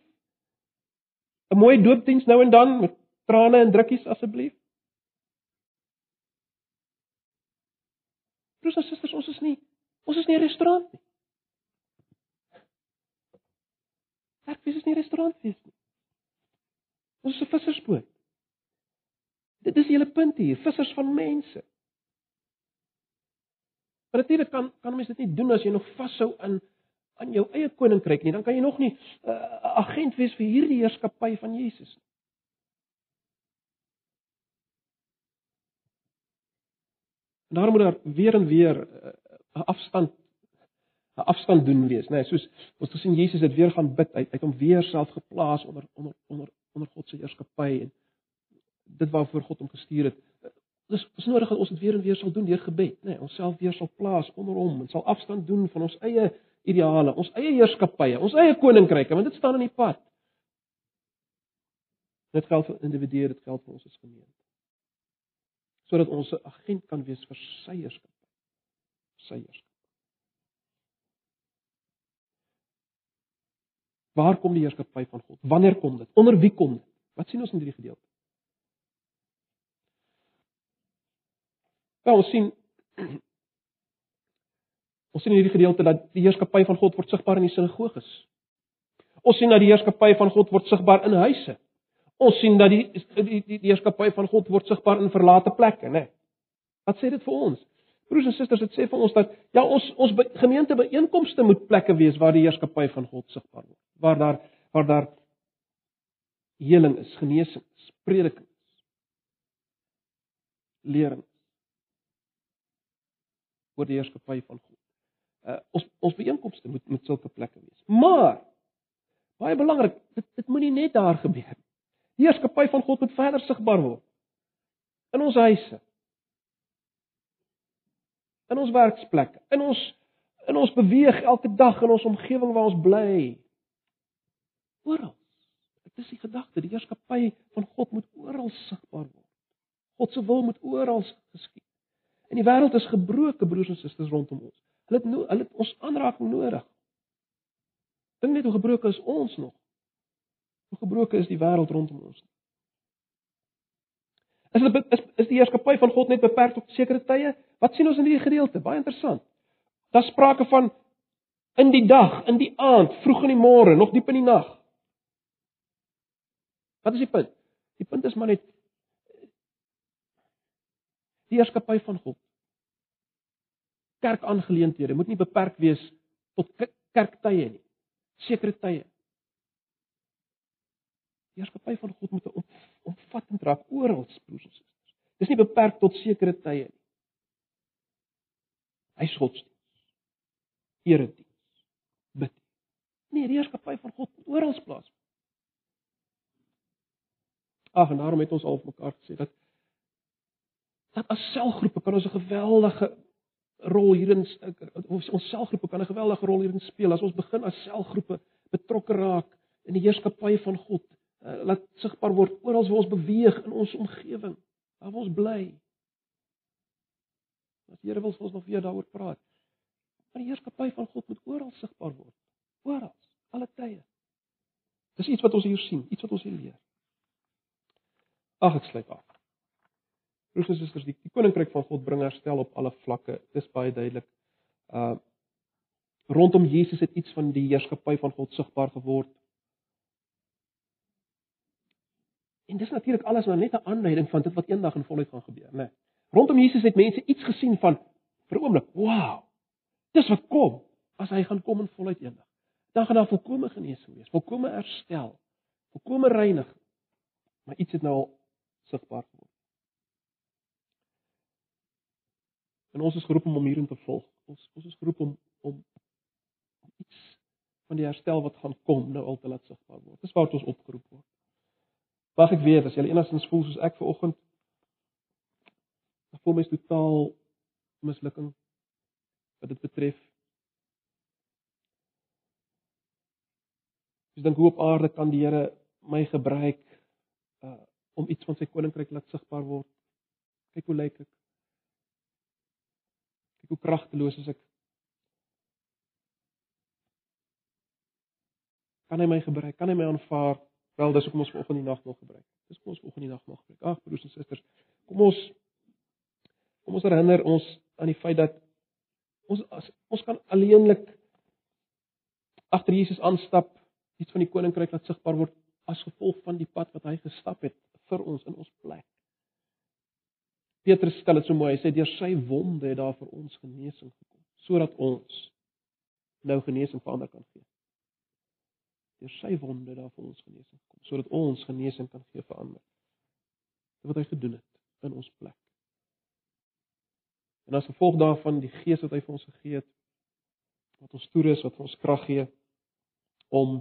Speaker 1: 'n Mooi doopdiens nou en dan met trane en drukkies asseblief. Broers en susters, ons is nie ons is nie 'n restaurant nie. Ek dis nie 'n restaurant wees nie. Ons is 'n vissersboot. Dit is hele punt hier, vissers van mense. Maar natuurlik kan kan mense dit nie doen as jy nog vashou aan aan jou eie koninkryk nie, dan kan jy nog nie 'n uh, agent wees vir hierdie heerskappy van Jesus nie. Daarom moet daar weer en weer 'n uh, afstand 'n afstand doen wees, né? Nee, soos ons gesien Jesus het weer gaan bid, hy het hom weer self geplaas onder onder onder onder God se heerskappy en dit waarvoor God hom gestuur het. Dis is nodig dat ons dit weer en weer sal doen deur gebed, né? Nee, ons self weer sal plaas onder hom en sal afstand doen van ons eie ideale, ons eie heerskappye, ons eie koninkryke, want dit staan in die pad. Dit geld vir individue, dit geld vir ons as gemeente. Sodat ons 'n agent kan wees vir sy heerskappy. Sy heerskappy. Waar kom die heerskappy van God? Wanneer kom dit? Onder wie kom dit? Wat sien ons in hierdie gedeelte? Wel, ons sien <clears throat> ons sien in hierdie gedeelte dat die heerskappy van God word sigbaar in die sinagoges. Ons sien dat die heerskappy van God word sigbaar in huise. Ons sien dat die die die, die heerskappy van God word sigbaar in verlate plekke, né? Nee. Wat sê dit vir ons? Broers en susters, dit sê vir ons dat ja, ons ons be, gemeente byeenkomste moet plekke wees waar die heerskappy van God sigbaar word. Waar daar waar daar heling is, genesing is, prediking is. Lering oor die heerskappy van God. Uh, ons ons byeenkomste moet met sulke plekke wees. Maar baie belangrik, dit dit moenie net daar gebeur nie. Die heerskappy van God moet verder sigbaar word in ons huise. In ons werksplekke, in ons in ons beweeg elke dag in ons omgewing waar ons bly. Oral. Dit is die gedagte, die heerskappy van God moet oral sigbaar word. God se wil moet oral geskied. En die wêreld is gebroke, broers en susters rondom ons. Hulle het no, hulle het ons aanraking nodig. Dink net hoe gebroke is ons nog. Hoe gebroke is die wêreld rondom ons. Is dit is, is die heerskappy van God net beperk tot sekere tye? Wat sien ons in hierdie gedeelte? Baie interessant. Daar's sprake van in die dag, in die aand, vroeg in die môre, nog diep in die nag. Wat is die punt? Die punt is maar net die heerskappy van God. Kerkaangeleenthede moet nie beperk wees tot kerktye nie. Sekere tye. Die heerskappy van God moet omvattend raak oral, broers en susters. Dis nie beperk tot sekere tye nie. Hy's godsdienst. Erediens. Bid. Nee, die heerskappy van God moet oral plaas. Ag, en daarom het ons al mekaar gesê dat dat as selgroepe kan ons 'n geweldige rol hierin ons selgroepe kan 'n geweldige rol hierin speel as ons begin as selgroepe betrokke raak in die heerskappy van God. Uh, laat sigbaar word oral waar ons beweeg in ons omgewing, waar ons bly. As Here wil ons nog weer daaroor praat. Maar die heerskappy van God moet oral sigbaar word. Oral, alle tye. Dis iets wat ons hier sien, iets wat ons hier leer. Ag, ek sluit af. Broers en susters, die, die koninkryk van God bring herstel op alle vlakke. Dit is baie duidelik. Uh rondom Jesus het iets van die heerskappy van God sigbaar geword. En dis natuurlik alles maar net 'n aanleiding van dit wat eendag in volheid gaan gebeur, né? Nee. Rondom Jesus het mense iets gesien van vir 'n oomblik, wow. Dis wat kom as hy gaan kom in volheid eendag. Dan gaan daar volkomme genesing wees, volkomme herstel, volkomme reinig. Maar iets het nou al sigbaar geword. En ons is geroep om hom hierin te volg. Ons ons is geroep om om iets van die herstel wat gaan kom nou al te laat sigbaar word. Dis waar ons opgeroep word. Wag ek weet as jy enigstens voel soos ek vanoggend voel mens totaal mislukking wat dit betref. Ek dink hoe op aarde kan die Here my gebruik uh om iets van sy koninkryk laat sigbaar word. Kyk hoe lyk ek. Kyk hoe kragteloos is ek. Kan hy my gebruik? Kan hy my aanvaar? Wel, dis hoekom ons vanoggend die nag nog gebruik. Dis hoekom ons vanoggend die nag nog gebruik. Ag, broers en susters, kom ons kom ons herinner ons aan die feit dat ons as, ons kan alleenlik agter Jesus aanstap, iets van die koninkryk laat sigbaar word as gevolg van die pad wat hy gestap het vir ons in ons plek. Petrus stel dit so mooi, hy sê deur sy wonde het daar vir ons genesing gekom, sodat ons nou genesing vir ander kan gee. Deur sy wonde daar vir ons genesing gekom, sodat ons genesing kan gee vir ander. Dit wat hy gedoen het in ons plek. En as gevolg daarvan die gees wat hy vir ons gegee het, wat ons toerus, wat ons krag gee om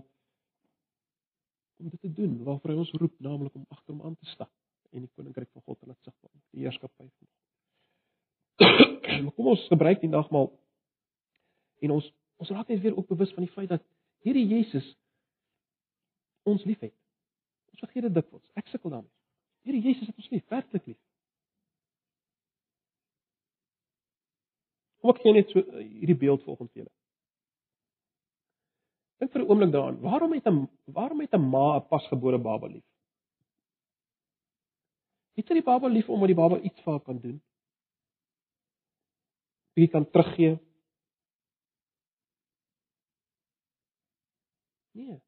Speaker 1: om dit te doen waarvoor hy ons roep, naamlik om agter hom aan te stap en die koninkryk van God te laat sigbaar word, die heerskappy van God. <coughs> maar kom ons gebruik die nagmaal en ons ons raak net weer ook bewus van die feit dat hierdie Jesus ons liefhet. Ons vergeet dit dikwels. Ek sukkel daarmee. Hierdie Jesus het ons lief, werklik lief. Kom ek gee net so eh, hierdie beeld volgens julle. Dink vir 'n oomblik daaraan. Waarom het 'n waarom het 'n ma 'n pasgebore baba lief? Het sy die baba lief omdat die baba iets vir haar kan doen? bietjie kan teruggee. Nee.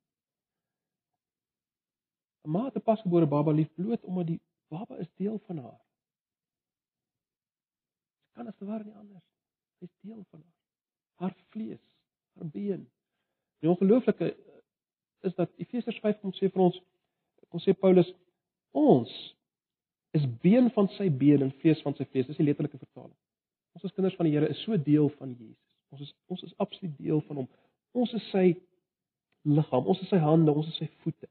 Speaker 1: 'n Ma het 'n pasgebore baba lief bloot omdat die baba is deel van haar. Sy kan as te ware nie anders. Sy's deel van haar. Haar vlees, haar been. Die ongelooflike is dat Efesiërs 5 kom sê vir ons, kom sê Paulus, ons is been van sy been en vlees van sy vlees. Dis die letterlike vertaling. Ons as kinders van die Here is so deel van Jesus. Ons is ons is absoluut deel van hom. Ons is sy liggaam, ons is sy hande, ons is sy voete.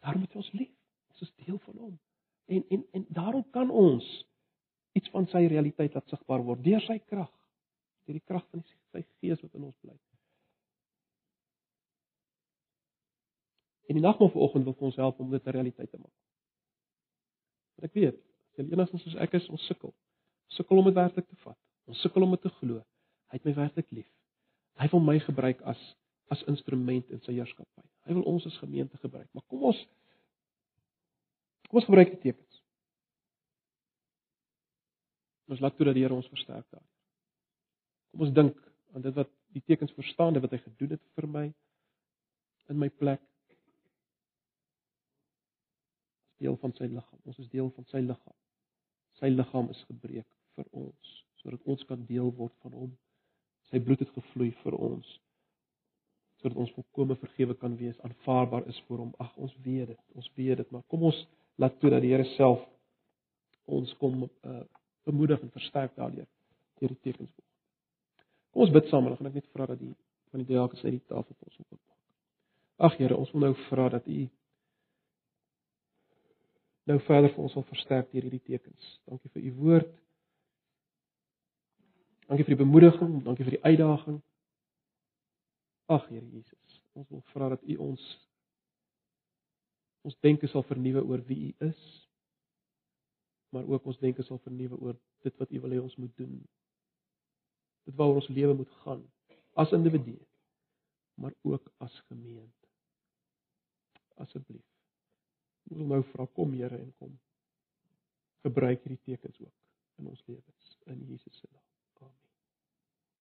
Speaker 1: Daarom moet ons lief. Ons is deel van hom. En en en daarom kan ons iets van sy realiteit laat sigbaar word deur sy krag, deur die krag van sy gees wat in ons bly. En die nagmaal vanoggend wil ons help om dit 'n realiteit te maak. Want ek weet, as jy enigstens soos ek is, ons sukkel. Sukkel om dit werklik te vat. Ons sukkel om dit te glo. Hy het my werklik lief. Hy wil my gebruik as as instrument in sy heerskappy. Hy wil ons as gemeente gebruik. Maar kom ons kom ons gebruik die tekens. Ons laat toe dat die Here ons versterk daar. Kom ons dink aan dit wat die tekens verstaan, dit wat hy gedoen het vir my in my plek. As deel van sy liggaam. Ons is deel van sy liggaam. Sy liggaam is gebreek vir ons sodat ons kan deel word van hom. Sy bloed het gevloei vir ons sodat ons volkome vergewe kan wees, aanvaarbaar is vir hom. Ag, ons weet dit. Ons weet dit, maar kom ons laat toe dat die Here self ons kom uh bemoedig en versterk daardeur deur die tekens volg. Kom ons bid saam en dan gaan ek net vra dat die van die diakens uit die tafel vir ons opmaak. Ag Here, ons wil nou vra dat U nou verder vir ons sal versterk deur hierdie tekens. Dankie vir U woord. Dankie vir die bemoediging, dankie vir die uitdaging. Ag Here Jesus, ons wil vra dat U ons ons denke sal vernuwe oor wie U is, maar ook ons denke sal vernuwe oor dit wat U wil hê ons moet doen. Dit waaroor ons lewe moet gaan as individue, maar ook as gemeente. Asseblief. Ons wil nou vra kom Here en kom gebruik hierdie tekens ook in ons lewens in Jesus se naam.